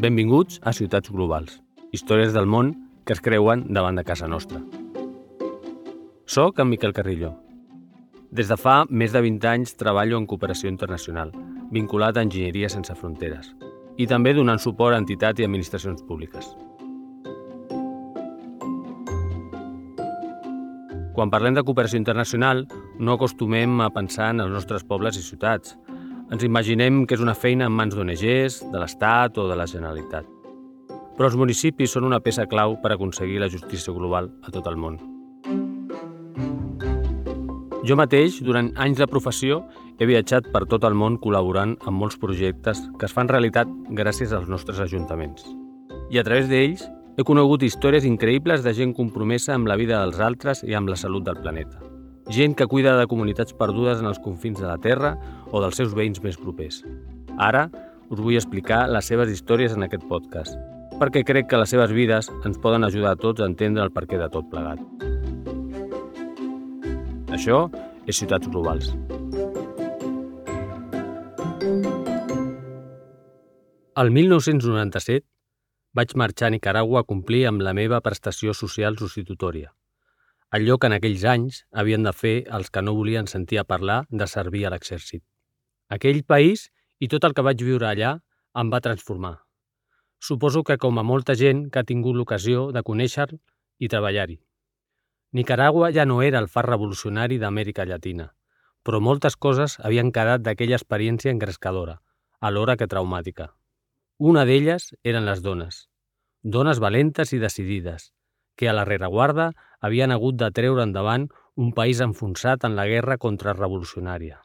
Benvinguts a Ciutats Globals, històries del món que es creuen davant de casa nostra. Soc en Miquel Carrillo. Des de fa més de 20 anys treballo en cooperació internacional, vinculat a Enginyeria Sense Fronteres, i també donant suport a entitats i administracions públiques. Quan parlem de cooperació internacional, no acostumem a pensar en els nostres pobles i ciutats, ens imaginem que és una feina en mans d'ONGs, de l'Estat o de la Generalitat. Però els municipis són una peça clau per aconseguir la justícia global a tot el món. Jo mateix, durant anys de professió, he viatjat per tot el món col·laborant amb molts projectes que es fan realitat gràcies als nostres ajuntaments. I a través d'ells he conegut històries increïbles de gent compromesa amb la vida dels altres i amb la salut del planeta gent que cuida de comunitats perdudes en els confins de la Terra o dels seus veïns més propers. Ara us vull explicar les seves històries en aquest podcast, perquè crec que les seves vides ens poden ajudar a tots a entendre el perquè de tot plegat. Això és Ciutats Globals. El 1997 vaig marxar a Nicaragua a complir amb la meva prestació social substitutòria allò que en aquells anys havien de fer els que no volien sentir a parlar de servir a l'exèrcit. Aquell país i tot el que vaig viure allà em va transformar. Suposo que com a molta gent que ha tingut l'ocasió de conèixer i treballar-hi. Nicaragua ja no era el far revolucionari d'Amèrica Llatina, però moltes coses havien quedat d'aquella experiència engrescadora, alhora que traumàtica. Una d'elles eren les dones. Dones valentes i decidides, que a la rereguarda havien hagut de treure endavant un país enfonsat en la guerra contrarrevolucionària.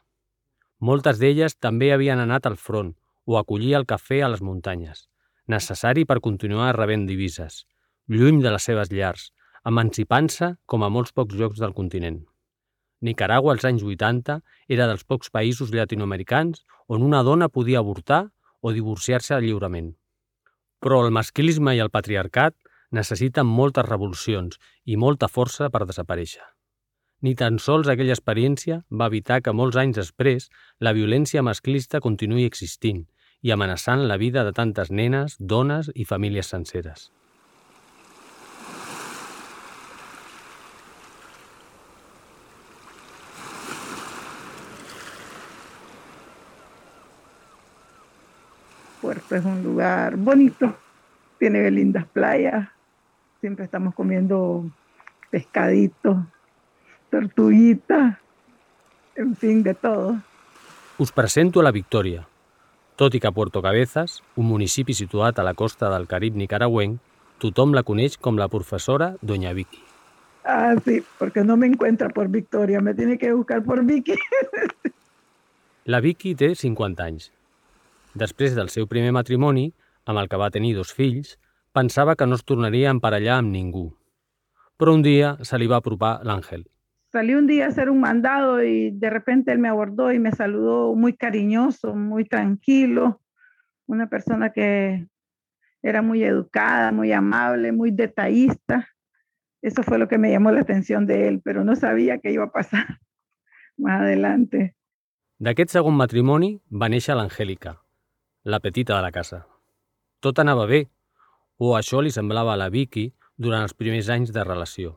Moltes d'elles també havien anat al front o a collir el cafè a les muntanyes, necessari per continuar rebent divises, lluny de les seves llars, emancipant-se com a molts pocs llocs del continent. Nicaragua als anys 80 era dels pocs països llatinoamericans on una dona podia avortar o divorciar-se lliurement. Però el masclisme i el patriarcat necessiten moltes revolucions i molta força per desaparèixer. Ni tan sols aquella experiència va evitar que molts anys després la violència masclista continuï existint i amenaçant la vida de tantes nenes, dones i famílies senceres. Puerto es un lugar bonito, tiene lindas playas, siempre estamos comiendo pescaditos, tortuguitas, en fin, de todo. Us presento a la Victòria. Tot i que Puerto Cabezas, un municipi situat a la costa del Carib nicaragüenc, tothom la coneix com la professora Doña Vicky. Ah, sí, porque no me encuentra por Victoria, me tiene que buscar por Vicky. la Vicky té 50 anys. Després del seu primer matrimoni, amb el que va tenir dos fills, Pensaba que no es tornaria a emparellar amb ningú. Pero un día se le iba a apropar l'Àngel. Salí un día a hacer un mandado y de repente él me abordó y me saludó muy cariñoso, muy tranquilo. Una persona que era muy educada, muy amable, muy detallista. Eso fue lo que me llamó la atención de él, pero no sabía qué iba a pasar más adelante. D'aquest segon matrimoni va néixer l'Angèlica, la petita de la casa. Tot anava bé, o això li semblava a la Vicky durant els primers anys de relació.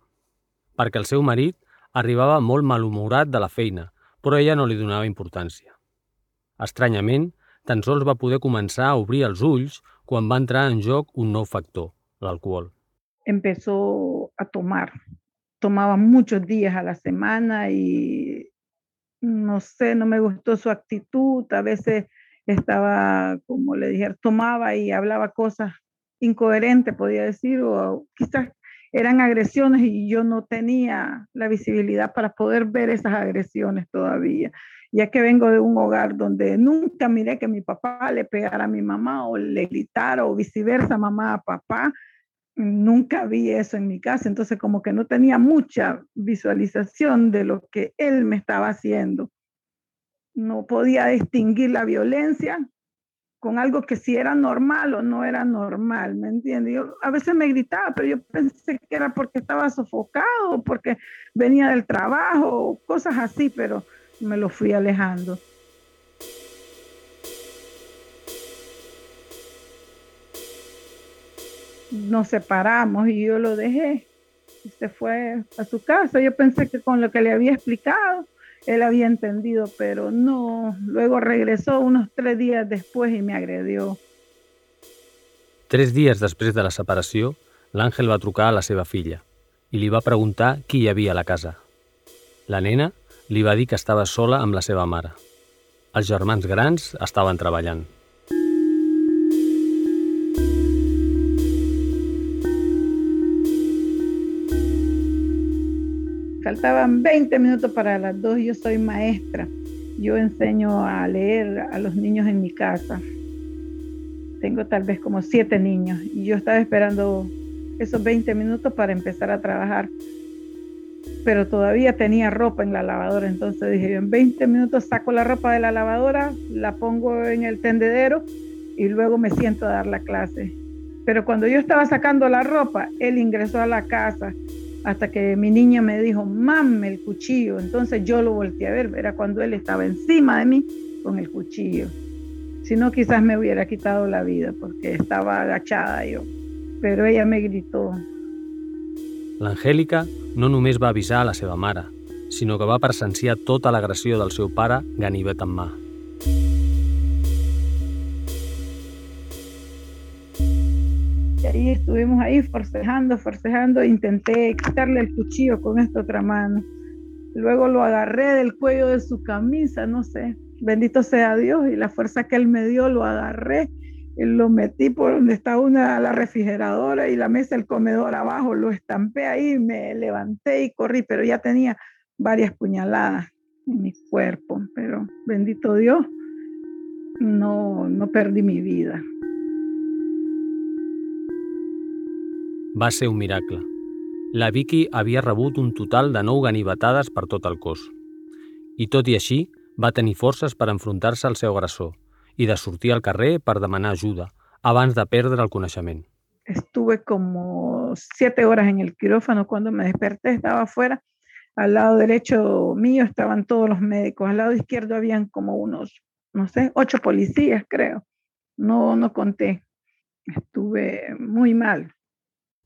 Perquè el seu marit arribava molt malhumorat de la feina, però ella no li donava importància. Estranyament, tan sols va poder començar a obrir els ulls quan va entrar en joc un nou factor, l'alcohol. Empezó a tomar. Tomaba muchos días a la semana y no sé, no me gustó su actitud. A veces estaba, como le dije, tomaba y hablaba cosas incoherente, podía decir, o quizás eran agresiones y yo no tenía la visibilidad para poder ver esas agresiones todavía, ya que vengo de un hogar donde nunca miré que mi papá le pegara a mi mamá o le gritara o viceversa, mamá a papá. Nunca vi eso en mi casa, entonces como que no tenía mucha visualización de lo que él me estaba haciendo. No podía distinguir la violencia con algo que si era normal o no era normal, ¿me entiendes? Yo a veces me gritaba, pero yo pensé que era porque estaba sofocado, porque venía del trabajo, cosas así, pero me lo fui alejando. nos separamos y yo lo dejé. Se fue a su casa. Yo pensé que con lo que le había explicado, él había entendido, pero no. Luego regresó unos tres días después y me agredió. Tres dies després de la separació, l'Àngel va trucar a la seva filla i li va preguntar qui hi havia a la casa. La nena li va dir que estava sola amb la seva mare. Els germans grans estaven treballant. Faltaban 20 minutos para las 2, yo soy maestra. Yo enseño a leer a los niños en mi casa. Tengo tal vez como siete niños y yo estaba esperando esos 20 minutos para empezar a trabajar. Pero todavía tenía ropa en la lavadora, entonces dije, en 20 minutos saco la ropa de la lavadora, la pongo en el tendedero y luego me siento a dar la clase. Pero cuando yo estaba sacando la ropa, él ingresó a la casa hasta que mi niña me dijo, mame el cuchillo. Entonces yo lo volteé a ver, era cuando él estaba encima de mí con el cuchillo. Si no, quizás me hubiera quitado la vida porque estaba agachada yo. Pero ella me gritó. L'Angèlica no només va avisar a la seva mare, sinó que va presenciar tota l'agressió del seu pare ganivet en mà. Ahí estuvimos ahí forcejando, forcejando, intenté quitarle el cuchillo con esta otra mano. Luego lo agarré del cuello de su camisa, no sé, bendito sea Dios, y la fuerza que Él me dio, lo agarré, y lo metí por donde está una, la refrigeradora y la mesa del comedor abajo, lo estampé ahí, me levanté y corrí, pero ya tenía varias puñaladas en mi cuerpo, pero bendito Dios, no, no perdí mi vida. Va ser un miracle. La Vicky havia rebut un total de 9 ganivetades per tot el cos. I tot i així, va tenir forces per enfrontar-se al seu agressor i de sortir al carrer per demanar ajuda abans de perdre el coneixement. Estuve como siete horas en el quirófano. Cuando me desperté estaba afuera. Al lado derecho mío estaban todos los médicos. Al lado izquierdo habían como unos, no sé, ocho policías, creo. No, no conté. Estuve muy mal.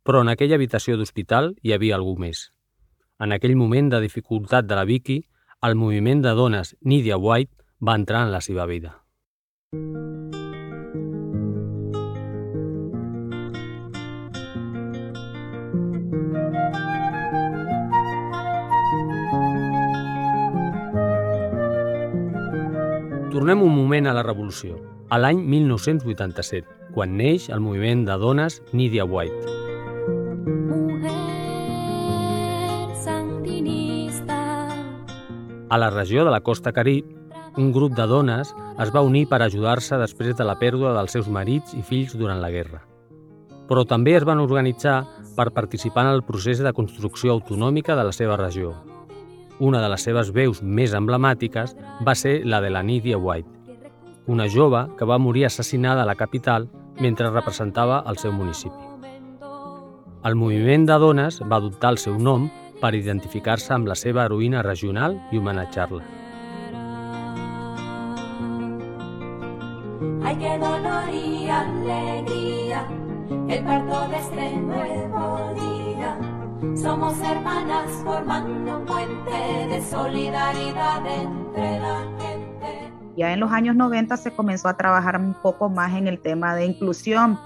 Però en aquella habitació d'hospital hi havia algú més. En aquell moment de dificultat de la Vicky, el moviment de dones Nidia White va entrar en la seva vida. Tornem un moment a la Revolució, a l'any 1987, quan neix el moviment de dones Nidia White. A la regió de la costa Carib, un grup de dones es va unir per ajudar-se després de la pèrdua dels seus marits i fills durant la guerra. Però també es van organitzar per participar en el procés de construcció autonòmica de la seva regió. Una de les seves veus més emblemàtiques va ser la de la Nidia White, una jove que va morir assassinada a la capital mentre representava el seu municipi. El moviment de dones va adoptar el seu nom per identificar-se amb la seva heroïna regional i homenatjar-la. Ay, qué dolor y alegría, el parto de este nuevo día. Somos hermanas formando un puente de solidaridad entre la gente. Ya en los años 90 se comenzó a trabajar un poco más en el tema de inclusión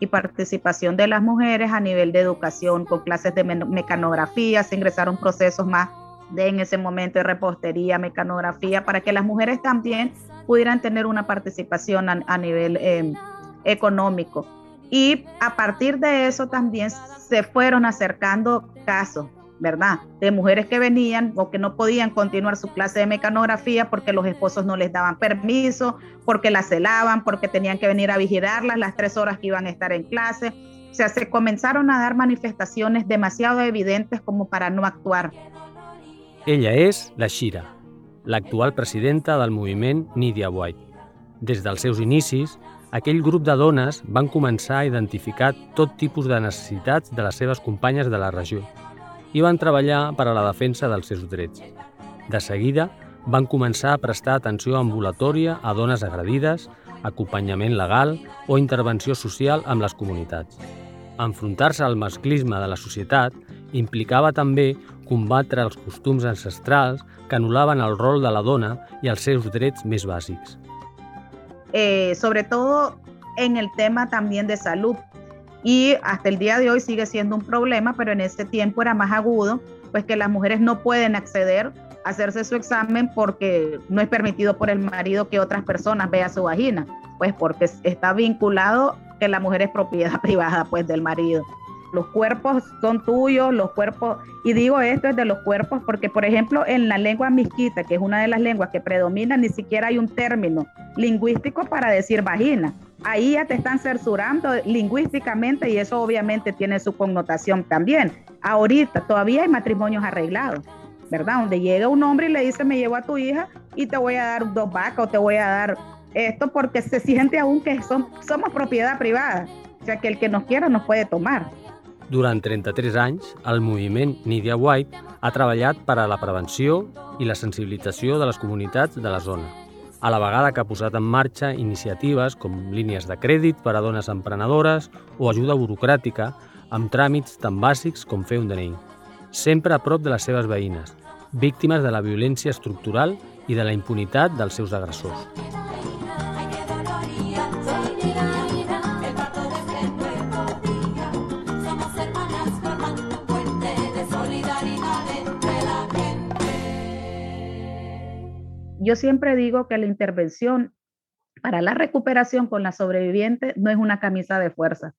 y participación de las mujeres a nivel de educación, con clases de mecanografía, se ingresaron procesos más de en ese momento de repostería, mecanografía, para que las mujeres también pudieran tener una participación a, nivel em, económico. Y a partir de eso también se fueron acercando casos ¿verdad? De mujeres que venían o que no podían continuar su clase de mecanografía porque los esposos no les daban permiso, porque las celaban, porque tenían que venir a vigilarlas las tres horas que iban a estar en clase. O sea, se comenzaron a dar manifestaciones demasiado evidentes como para no actuar. Ella és la Shira, l'actual presidenta del moviment Nidia White. Des dels seus inicis, aquell grup de dones van començar a identificar tot tipus de necessitats de les seves companyes de la regió i van treballar per a la defensa dels seus drets. De seguida, van començar a prestar atenció ambulatòria a dones agredides, acompanyament legal o intervenció social amb les comunitats. Enfrontar-se al masclisme de la societat implicava també combatre els costums ancestrals que anul·laven el rol de la dona i els seus drets més bàsics. Eh, sobre todo en el tema también de salud. Y hasta el día de hoy sigue siendo un problema, pero en ese tiempo era más agudo, pues que las mujeres no pueden acceder a hacerse su examen porque no es permitido por el marido que otras personas vean su vagina, pues porque está vinculado que la mujer es propiedad privada pues del marido. Los cuerpos son tuyos, los cuerpos, y digo esto es de los cuerpos porque, por ejemplo, en la lengua misquita, que es una de las lenguas que predomina, ni siquiera hay un término lingüístico para decir vagina. Ahí ya te están censurando lingüísticamente y eso obviamente tiene su connotación también. Ahorita todavía hay matrimonios arreglados, ¿verdad? Donde llega un hombre y le dice, me llevo a tu hija y te voy a dar dos vacas o te voy a dar esto porque se siente aún que son, somos propiedad privada. O sea, que el que nos quiera nos puede tomar. Durant 33 anys, el moviment Nidia White ha treballat per a la prevenció i la sensibilització de les comunitats de la zona, a la vegada que ha posat en marxa iniciatives com línies de crèdit per a dones emprenedores o ajuda burocràtica amb tràmits tan bàsics com fer un DNI, sempre a prop de les seves veïnes, víctimes de la violència estructural i de la impunitat dels seus agressors. Yo siempre digo que la intervención para la recuperación con la sobreviviente no es una camisa de fuerza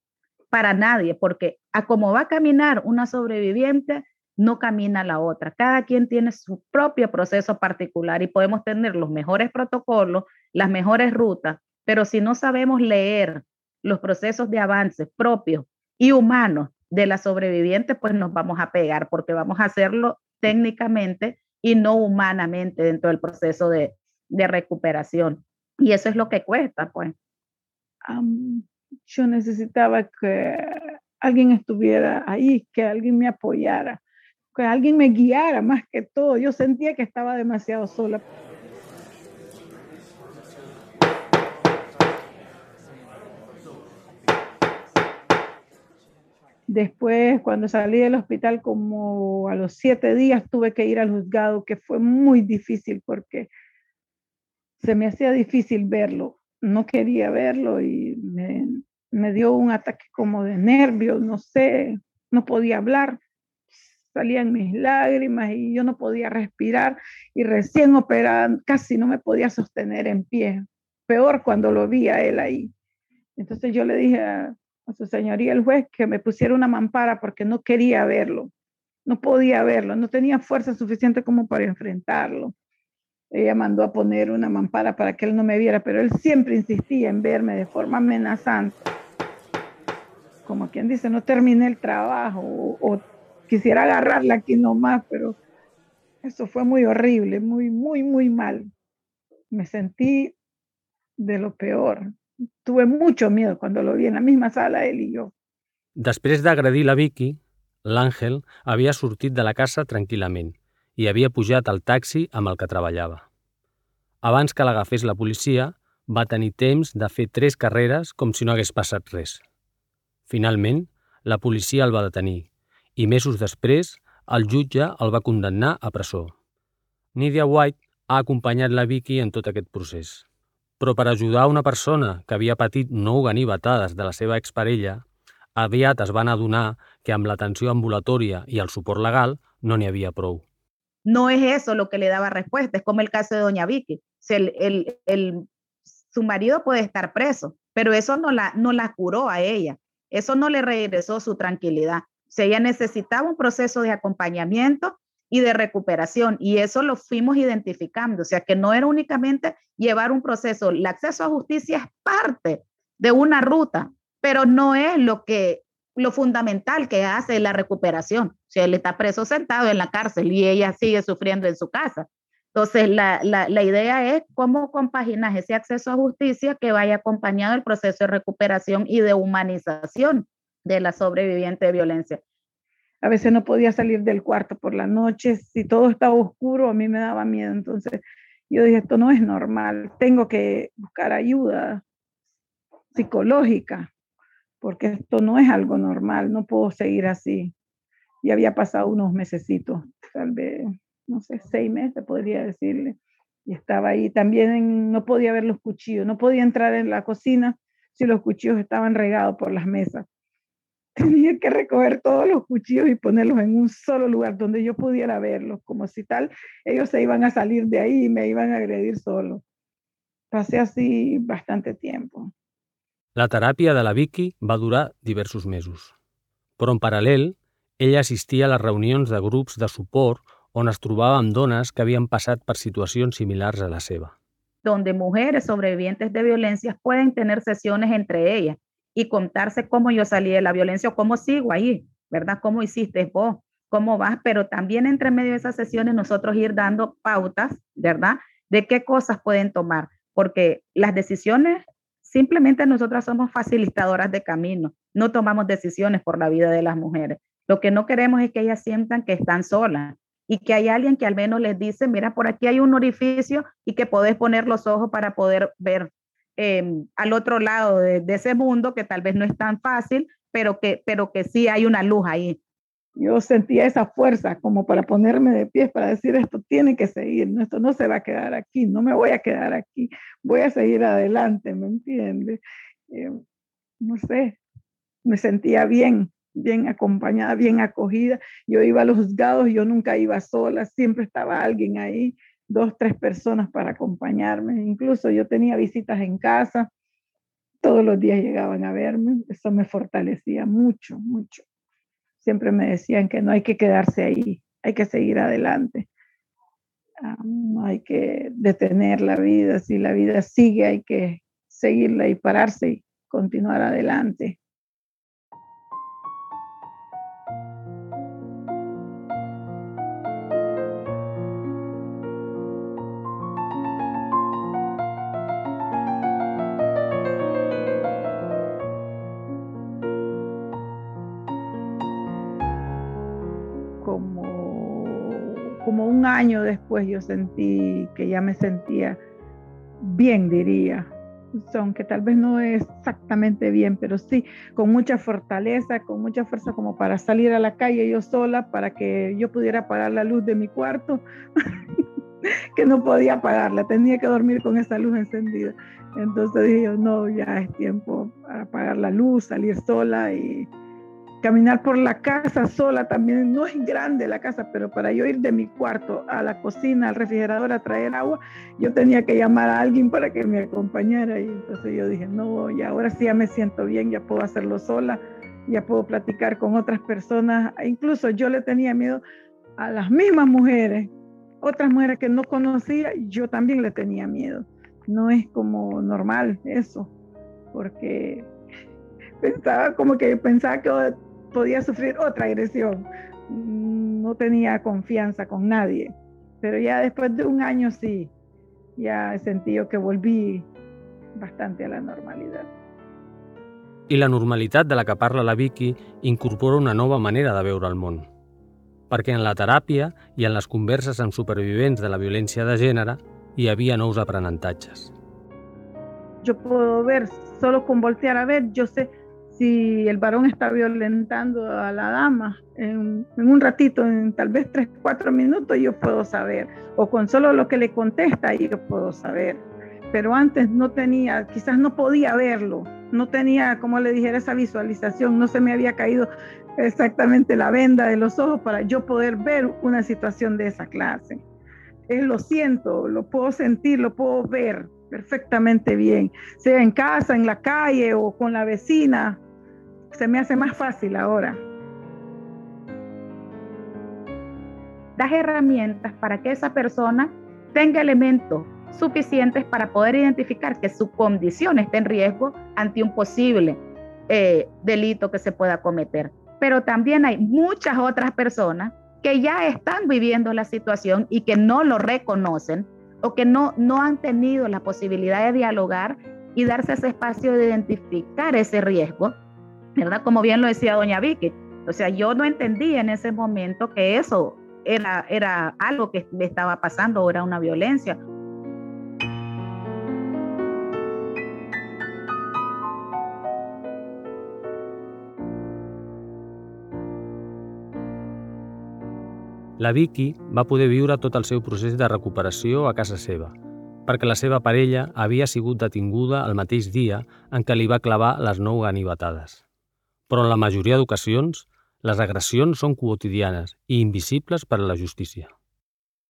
para nadie, porque a como va a caminar una sobreviviente, no camina la otra. Cada quien tiene su propio proceso particular y podemos tener los mejores protocolos, las mejores rutas, pero si no sabemos leer los procesos de avance propios y humanos de la sobreviviente, pues nos vamos a pegar porque vamos a hacerlo técnicamente y no humanamente dentro del proceso de, de recuperación. Y eso es lo que cuesta, pues. Um, yo necesitaba que alguien estuviera ahí, que alguien me apoyara, que alguien me guiara más que todo. Yo sentía que estaba demasiado sola. Después, cuando salí del hospital, como a los siete días, tuve que ir al juzgado, que fue muy difícil porque se me hacía difícil verlo. No quería verlo y me, me dio un ataque como de nervios, no sé, no podía hablar. Salían mis lágrimas y yo no podía respirar y recién operada casi no me podía sostener en pie. Peor cuando lo vi a él ahí. Entonces yo le dije su señoría el juez que me pusiera una mampara porque no quería verlo, no podía verlo, no tenía fuerza suficiente como para enfrentarlo. Ella mandó a poner una mampara para que él no me viera, pero él siempre insistía en verme de forma amenazante. Como quien dice, no terminé el trabajo o, o quisiera agarrarla aquí nomás, pero eso fue muy horrible, muy, muy, muy mal. Me sentí de lo peor. Tuve mucho miedo cuando lo vi en la misma sala él y yo. Després d'agredir la Vicky, l'Àngel havia sortit de la casa tranquil·lament i havia pujat al taxi amb el que treballava. Abans que l'agafés la policia, va tenir temps de fer tres carreres com si no hagués passat res. Finalment, la policia el va detenir i mesos després el jutge el va condemnar a presó. Nidia White ha acompanyat la Vicky en tot aquest procés. Però per ajudar una persona que havia patit nou ganivetades de la seva exparella, aviat es van adonar que amb l'atenció ambulatòria i el suport legal no n'hi havia prou. No es eso lo que le daba respuesta, es como el caso de doña Vicky. Su marido puede estar preso, pero eso no la, no la curó a ella, eso no le regresó su tranquilidad. Si ella necesitaba un proceso de acompañamiento y de recuperación. Y eso lo fuimos identificando. O sea, que no era únicamente llevar un proceso. El acceso a justicia es parte de una ruta, pero no es lo que lo fundamental que hace la recuperación. O sea, él está preso sentado en la cárcel y ella sigue sufriendo en su casa. Entonces, la, la, la idea es cómo compaginas ese acceso a justicia que vaya acompañado del proceso de recuperación y de humanización de la sobreviviente de violencia. A veces no podía salir del cuarto por la noche, si todo estaba oscuro a mí me daba miedo. Entonces yo dije, esto no es normal, tengo que buscar ayuda psicológica, porque esto no es algo normal, no puedo seguir así. Y había pasado unos mesecitos, tal vez, no sé, seis meses podría decirle. Y estaba ahí también, no podía ver los cuchillos, no podía entrar en la cocina si los cuchillos estaban regados por las mesas. Tenía que recoger todos los cuchillos y ponerlos en un solo lugar donde yo pudiera verlos, como si tal, ellos se iban a salir de ahí y me iban a agredir solo. Pasé así bastante tiempo. La teràpia de la Vicky va durar diversos mesos. Però en paral·lel, ella assistia a les reunions de grups de suport on es trobava amb dones que havien passat per situacions similars a la seva. Donde mujeres sobrevivientes de violencias pueden tener sesiones entre ellas y contarse cómo yo salí de la violencia o cómo sigo ahí, ¿verdad? ¿Cómo hiciste vos? ¿Cómo vas? Pero también entre medio de esas sesiones nosotros ir dando pautas, ¿verdad? De qué cosas pueden tomar, porque las decisiones, simplemente nosotras somos facilitadoras de camino, no tomamos decisiones por la vida de las mujeres. Lo que no queremos es que ellas sientan que están solas y que hay alguien que al menos les dice, mira, por aquí hay un orificio y que podés poner los ojos para poder ver Em, al otro lado de, ese mundo que tal vez no es tan fácil, pero que, pero que sí hay una luz ahí. Yo sentía esa fuerza como para ponerme de pie, para decir esto tiene que seguir, esto no se va a quedar aquí, no me voy a quedar aquí, voy a seguir adelante, ¿me entiendes? Em, no sé, me sentía bien, bien acompañada, bien acogida. Yo iba a los juzgados, yo nunca iba sola, siempre estaba alguien ahí dos, tres personas para acompañarme. Incluso yo tenía visitas en casa, todos los días llegaban a verme, eso me fortalecía mucho, mucho. Siempre me decían que no hay que quedarse ahí, hay que seguir adelante. Ah, no hay que detener la vida, si la vida sigue hay que seguirla y pararse y continuar adelante. Un año después yo sentí que ya me sentía bien, diría. Aunque tal vez no es exactamente bien, pero sí con mucha fortaleza, con mucha fuerza como para salir a la calle yo sola, para que yo pudiera apagar la luz de mi cuarto, que no podía apagarla, tenía que dormir con esa luz encendida. Entonces dije yo, no, ya es tiempo para apagar la luz, salir sola y, caminar por la casa sola también, no es grande la casa, pero para yo ir de mi cuarto a la cocina, al refrigerador a traer agua, yo tenía que llamar a alguien para que me acompañara y entonces yo dije, no, y ahora sí ya me siento bien, ya puedo hacerlo sola, ya puedo platicar con otras personas, e incluso yo le tenía miedo a las mismas mujeres, otras mujeres que no conocía, yo también le tenía miedo. No es como normal eso, porque pensaba como que pensaba que podía sufrir otra agresión. Mm, no tenía confianza con nadie. Pero ya después de un año sí, ya he sentido que volví bastante a la normalidad. I la normalitat de la que parla la Vicky incorpora una nova manera de veure el món. Perquè en la teràpia i en les converses amb supervivents de la violència de gènere hi havia nous aprenentatges. Yo puedo ver, solo con voltear a ver, yo sé si el varón está violentando a la dama en, un ratito, en tal vez tres, cuatro minutos, yo puedo saber. O con solo lo que le contesta, yo puedo saber. Pero antes no tenía, quizás no podía verlo, no tenía, como le dijera, esa visualización, no se me había caído exactamente la venda de los ojos para yo poder ver una situación de esa clase. Es lo siento, lo puedo sentir, lo puedo ver perfectamente bien, sea en casa, en la calle o con la vecina, se me hace más fácil ahora. Das herramientas para que esa persona tenga elementos suficientes para poder identificar que su condición está en riesgo ante un posible eh, delito que se pueda cometer. Pero también hay muchas otras personas que ya están viviendo la situación y que no lo reconocen o que no, no han tenido la posibilidad de dialogar y darse ese espacio de identificar ese riesgo ¿verdad? Como bien lo decía doña Vicky, o sea, yo no entendía en ese momento que eso era, era algo que me estaba pasando, era una violencia. La Vicky va poder viure tot el seu procés de recuperació a casa seva, perquè la seva parella havia sigut detinguda el mateix dia en què li va clavar les nou ganivetades. Però en la majoria d'ocasions, les agressions son cotidianas e invisibles para la justicia.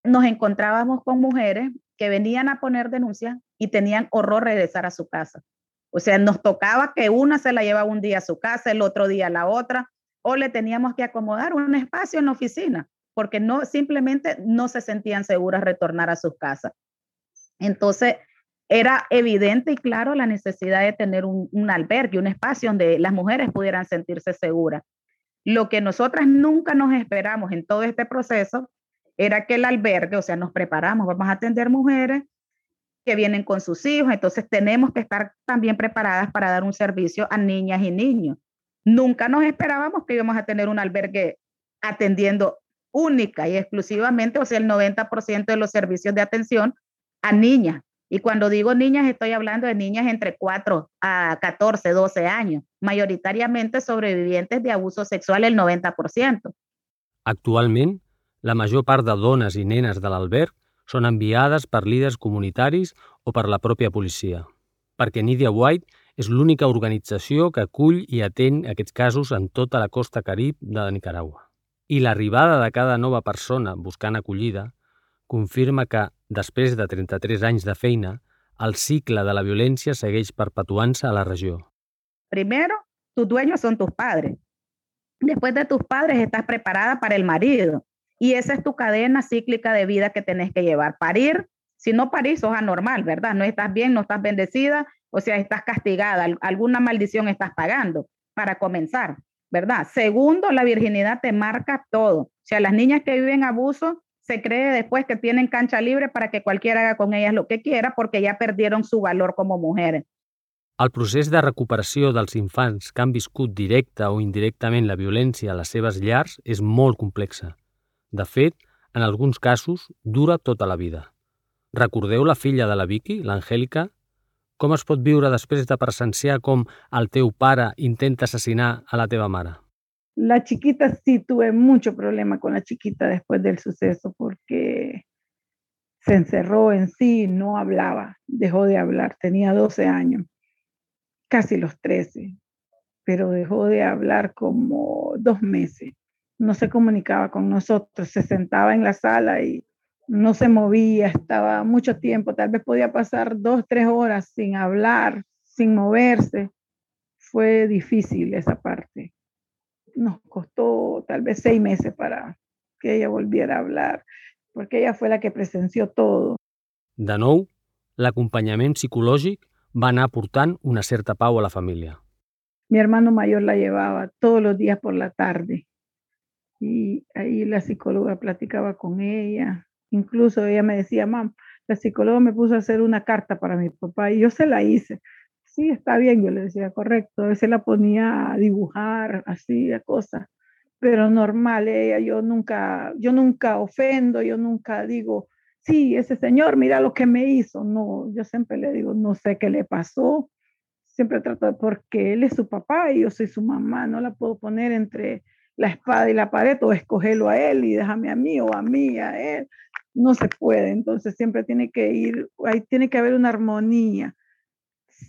Nos encontrábamos con mujeres que venían a poner denuncia y tenían horror regresar a su casa. O sea, nos tocaba que una se la llevaba un día a su casa, el otro día a la otra, o le teníamos que acomodar un espacio en la oficina, porque no simplemente no se sentían seguras retornar a sus casas. Entonces, era evidente y claro la necesidad de tener un, un albergue, un espacio donde las mujeres pudieran sentirse seguras. Lo que nosotras nunca nos esperamos en todo este proceso era que el albergue, o sea, nos preparamos, vamos a atender mujeres que vienen con sus hijos, entonces tenemos que estar también preparadas para dar un servicio a niñas y niños. Nunca nos esperábamos que íbamos a tener un albergue atendiendo única y exclusivamente, o sea, el 90% de los servicios de atención a niñas. Y cuando digo niñas, estoy hablando de niñas entre 4 a 14, 12 años, mayoritariamente sobrevivientes de abuso sexual el 90%. Actualment, la major part de dones i nenes de l'alberg són enviades per líders comunitaris o per la pròpia policia, perquè Nidia White és l'única organització que acull i atén aquests casos en tota la costa carib de Nicaragua. I l'arribada de cada nova persona buscant acollida confirma que, després de 33 anys de feina, el cicle de la violència segueix perpetuant-se a la regió. Primero, tus dueños son tus padres. Después de tus padres estás preparada para el marido. Y esa es tu cadena cíclica de vida que tenés que llevar. Parir, si no parís, sos anormal, ¿verdad? No estás bien, no estás bendecida, o sea, estás castigada. Alguna maldición estás pagando para comenzar, ¿verdad? Segundo, la virginidad te marca todo. O sea, las niñas que viven abuso se cree después que tienen cancha libre para que cualquiera haga con ellas lo que quiera porque ya perdieron su valor como mujeres. El procés de recuperació dels infants que han viscut directa o indirectament la violència a les seves llars és molt complexa. De fet, en alguns casos, dura tota la vida. Recordeu la filla de la Vicky, l'Angèlica? Com es pot viure després de presenciar com el teu pare intenta assassinar a la teva mare? La chiquita sí tuve mucho problema con la chiquita después del suceso porque se encerró en sí, no hablaba, dejó de hablar, tenía 12 años, casi los 13, pero dejó de hablar como dos meses. No se comunicaba con nosotros, se sentaba en la sala y no se movía, estaba mucho tiempo, tal vez podía pasar dos, tres horas sin hablar, sin moverse. Fue difícil esa parte nos costó tal vez seis meses para que ella volviera a hablar, porque ella fue la que presenció todo. De nou, l'acompanyament psicològic va anar aportant una certa pau a la familia. Mi hermano mayor la llevaba todos los días por la tarde y ahí la psicóloga platicaba con ella. Incluso ella me decía, mam, la psicóloga me puso a hacer una carta para mi papá y yo se la hice sí, está bien, yo le decía, correcto, a veces la ponía a dibujar, así, a cosas, pero normal, ella, yo nunca, yo nunca ofendo, yo nunca digo, sí, ese señor, mira lo que me hizo, no, yo siempre le digo, no sé qué le pasó, siempre trato porque él es su papá y yo soy su mamá, no la puedo poner entre la espada y la pared o escogerlo a él y déjame a mí o a mí, a él, no se puede, entonces siempre tiene que ir, ahí tiene que haber una armonía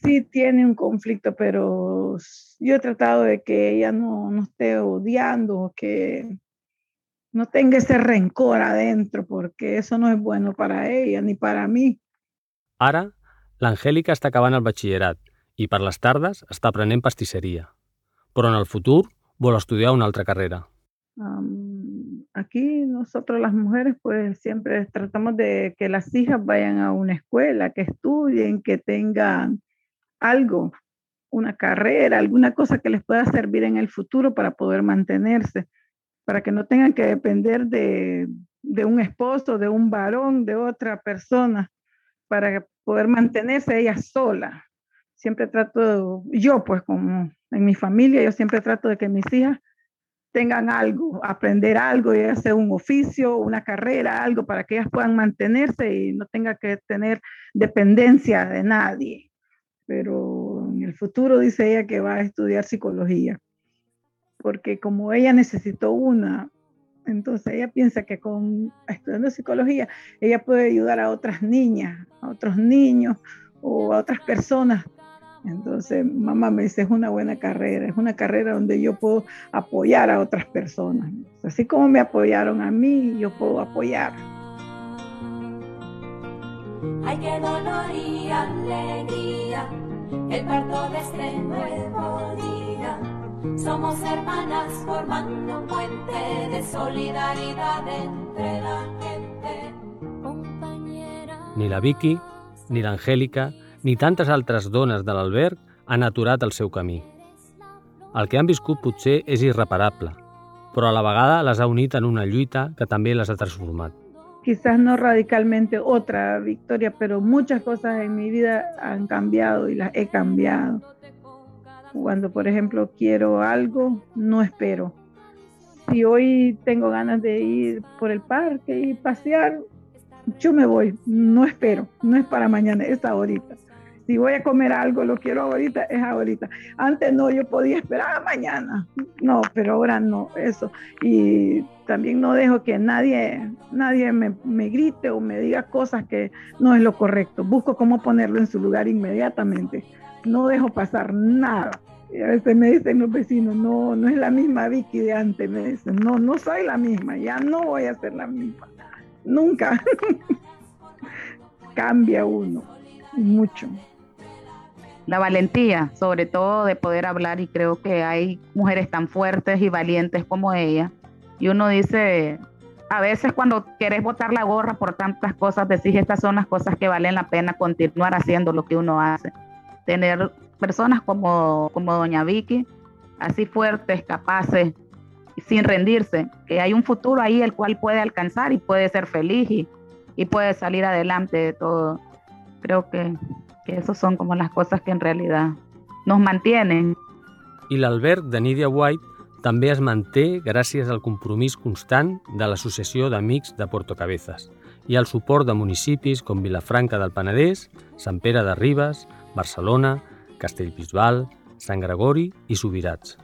sí tiene un conflicto, pero yo he tratado de que ella no, no esté odiando, que no tenga ese rencor adentro, porque eso no es bueno para ella ni para mí. Ara, l'Angèlica està acabant el batxillerat i per les tardes està aprenent pastisseria. Però en el futur vol estudiar una altra carrera. Um, aquí nosotros las mujeres pues siempre tratamos de que las hijas vayan a una escuela, que estudien, que tengan algo, una carrera, alguna cosa que les pueda servir en el futuro para poder mantenerse, para que no tengan que depender de, un esposo, de un varón, de otra persona, para poder mantenerse ella sola. Siempre trato, yo pues como en mi familia, yo siempre trato de que mis hijas tengan algo, aprender algo, ya sea un oficio, una carrera, algo para que ellas puedan mantenerse y no tenga que tener dependencia de nadie pero en el futuro dice ella que va a estudiar psicología, porque como ella necesitó una Entonces ella piensa que con estudiando psicología ella puede ayudar a otras niñas, a otros niños o a otras personas. Entonces mamá me dice, es una buena carrera, es una carrera donde yo puedo apoyar a otras personas. Así como me apoyaron a mí, yo puedo apoyar. Hay que dolor y alegría, el parto de este nuevo día. Somos hermanas formando un puente de solidaridad entre la gente. Ni la Vicky, ni l'Angèlica, ni tantes altres dones de l'alberg han aturat el seu camí. El que han viscut potser és irreparable, però a la vegada les ha unit en una lluita que també les ha transformat. Quizás no radicalmente otra victoria, pero muchas cosas en mi vida han cambiado y las he cambiado. Cuando, por ejemplo, quiero algo, no espero. Si hoy tengo ganas de ir por el parque y pasear, yo me voy, no espero, no es para mañana, es ahorita. Si voy a comer algo, lo quiero ahorita, es ahorita. Antes no, yo podía esperar a mañana. No, pero ahora no, eso. Y también no dejo que nadie, nadie me, me grite o me diga cosas que no es lo correcto. Busco cómo ponerlo en su lugar inmediatamente no dejo pasar nada. Y a veces me dicen los vecinos, no, no es la misma Vicky de antes, me dicen, no, no soy la misma, ya no voy a ser la misma, nunca. Cambia uno, mucho. La valentía, sobre todo de poder hablar, y creo que hay mujeres tan fuertes y valientes como ella. Y uno dice, a veces cuando quieres botar la gorra por tantas cosas, decís, estas son las cosas que valen la pena continuar haciendo lo que uno hace tener personas como, como doña Vicky, así fuertes, capaces, sin rendirse, que hay un futuro ahí el cual puede alcanzar y puede ser feliz y, y puede salir adelante de todo. Creo que, que esas son como las cosas que en realidad nos mantienen. I l'alberg de Nídia White també es manté gràcies al compromís constant de l'Associació d'Amics de Puerto Cabezas i al suport de municipis com Vilafranca del Penedès, Sant Pere de Ribes, Barcelona, Castellbisbal, Sant Gregori i Subirats.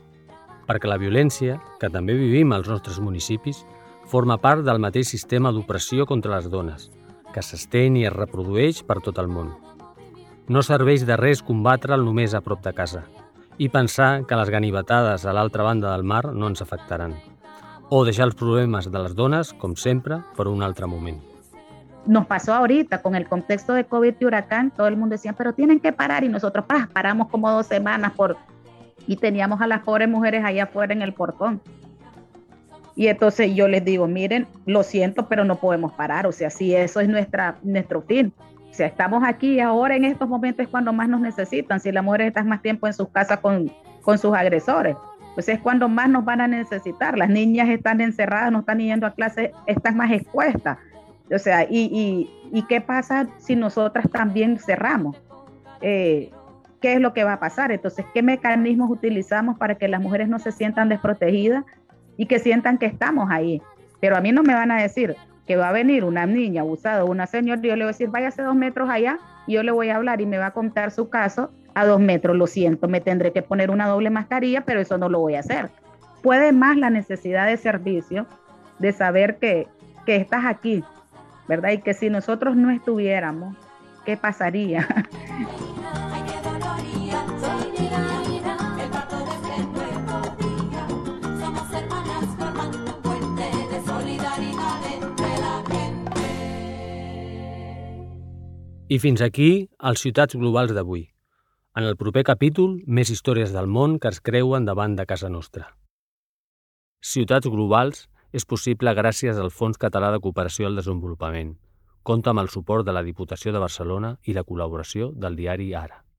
Perquè la violència, que també vivim als nostres municipis, forma part del mateix sistema d'opressió contra les dones, que s'estén i es reprodueix per tot el món. No serveix de res combatre'l només a prop casa i pensar que les ganivetades a l'altra banda del mar no ens afectaran, o deixar els problemes de les dones, com sempre, per un altre moment. nos pasó ahorita con el contexto de COVID y huracán, todo el mundo decía, pero tienen que parar y nosotros paramos como dos semanas por y teníamos a las pobres mujeres allá afuera en el portón. Y entonces yo les digo, miren, lo siento, pero no podemos parar, o sea, si eso es nuestra, nuestro fin. Estamos aquí ahora en estos momentos cuando más nos necesitan, si las mujeres están más tiempo en sus casas con, con sus agresores, pues es cuando más nos van a necesitar. Las niñas están encerradas, no están yendo a clase, están más expuestas o sea, y, qué pasa si nosotras también cerramos? Eh, ¿Qué es lo que va a pasar? Entonces, ¿qué mecanismos utilizamos para que las mujeres no se sientan desprotegidas y que sientan que estamos ahí? Pero a mí no me van a decir que va a venir una niña abusada una señora yo le voy a decir, váyase dos metros allá y yo le voy a hablar y me va a contar su caso a dos metros. Lo siento, me tendré que poner una doble mascarilla, pero eso no lo voy a hacer. Puede más la necesidad de servicio, de saber que, que estás aquí, ¿verdad? Y que si nosotros no estuviéramos, ¿qué pasaría? I fins aquí els Ciutats Globals d'avui. En el proper capítol, més històries del món que es creuen davant de casa nostra. Ciutats Globals és possible gràcies al Fons Català de Cooperació al Desenvolupament. Compta amb el suport de la Diputació de Barcelona i la col·laboració del diari Ara.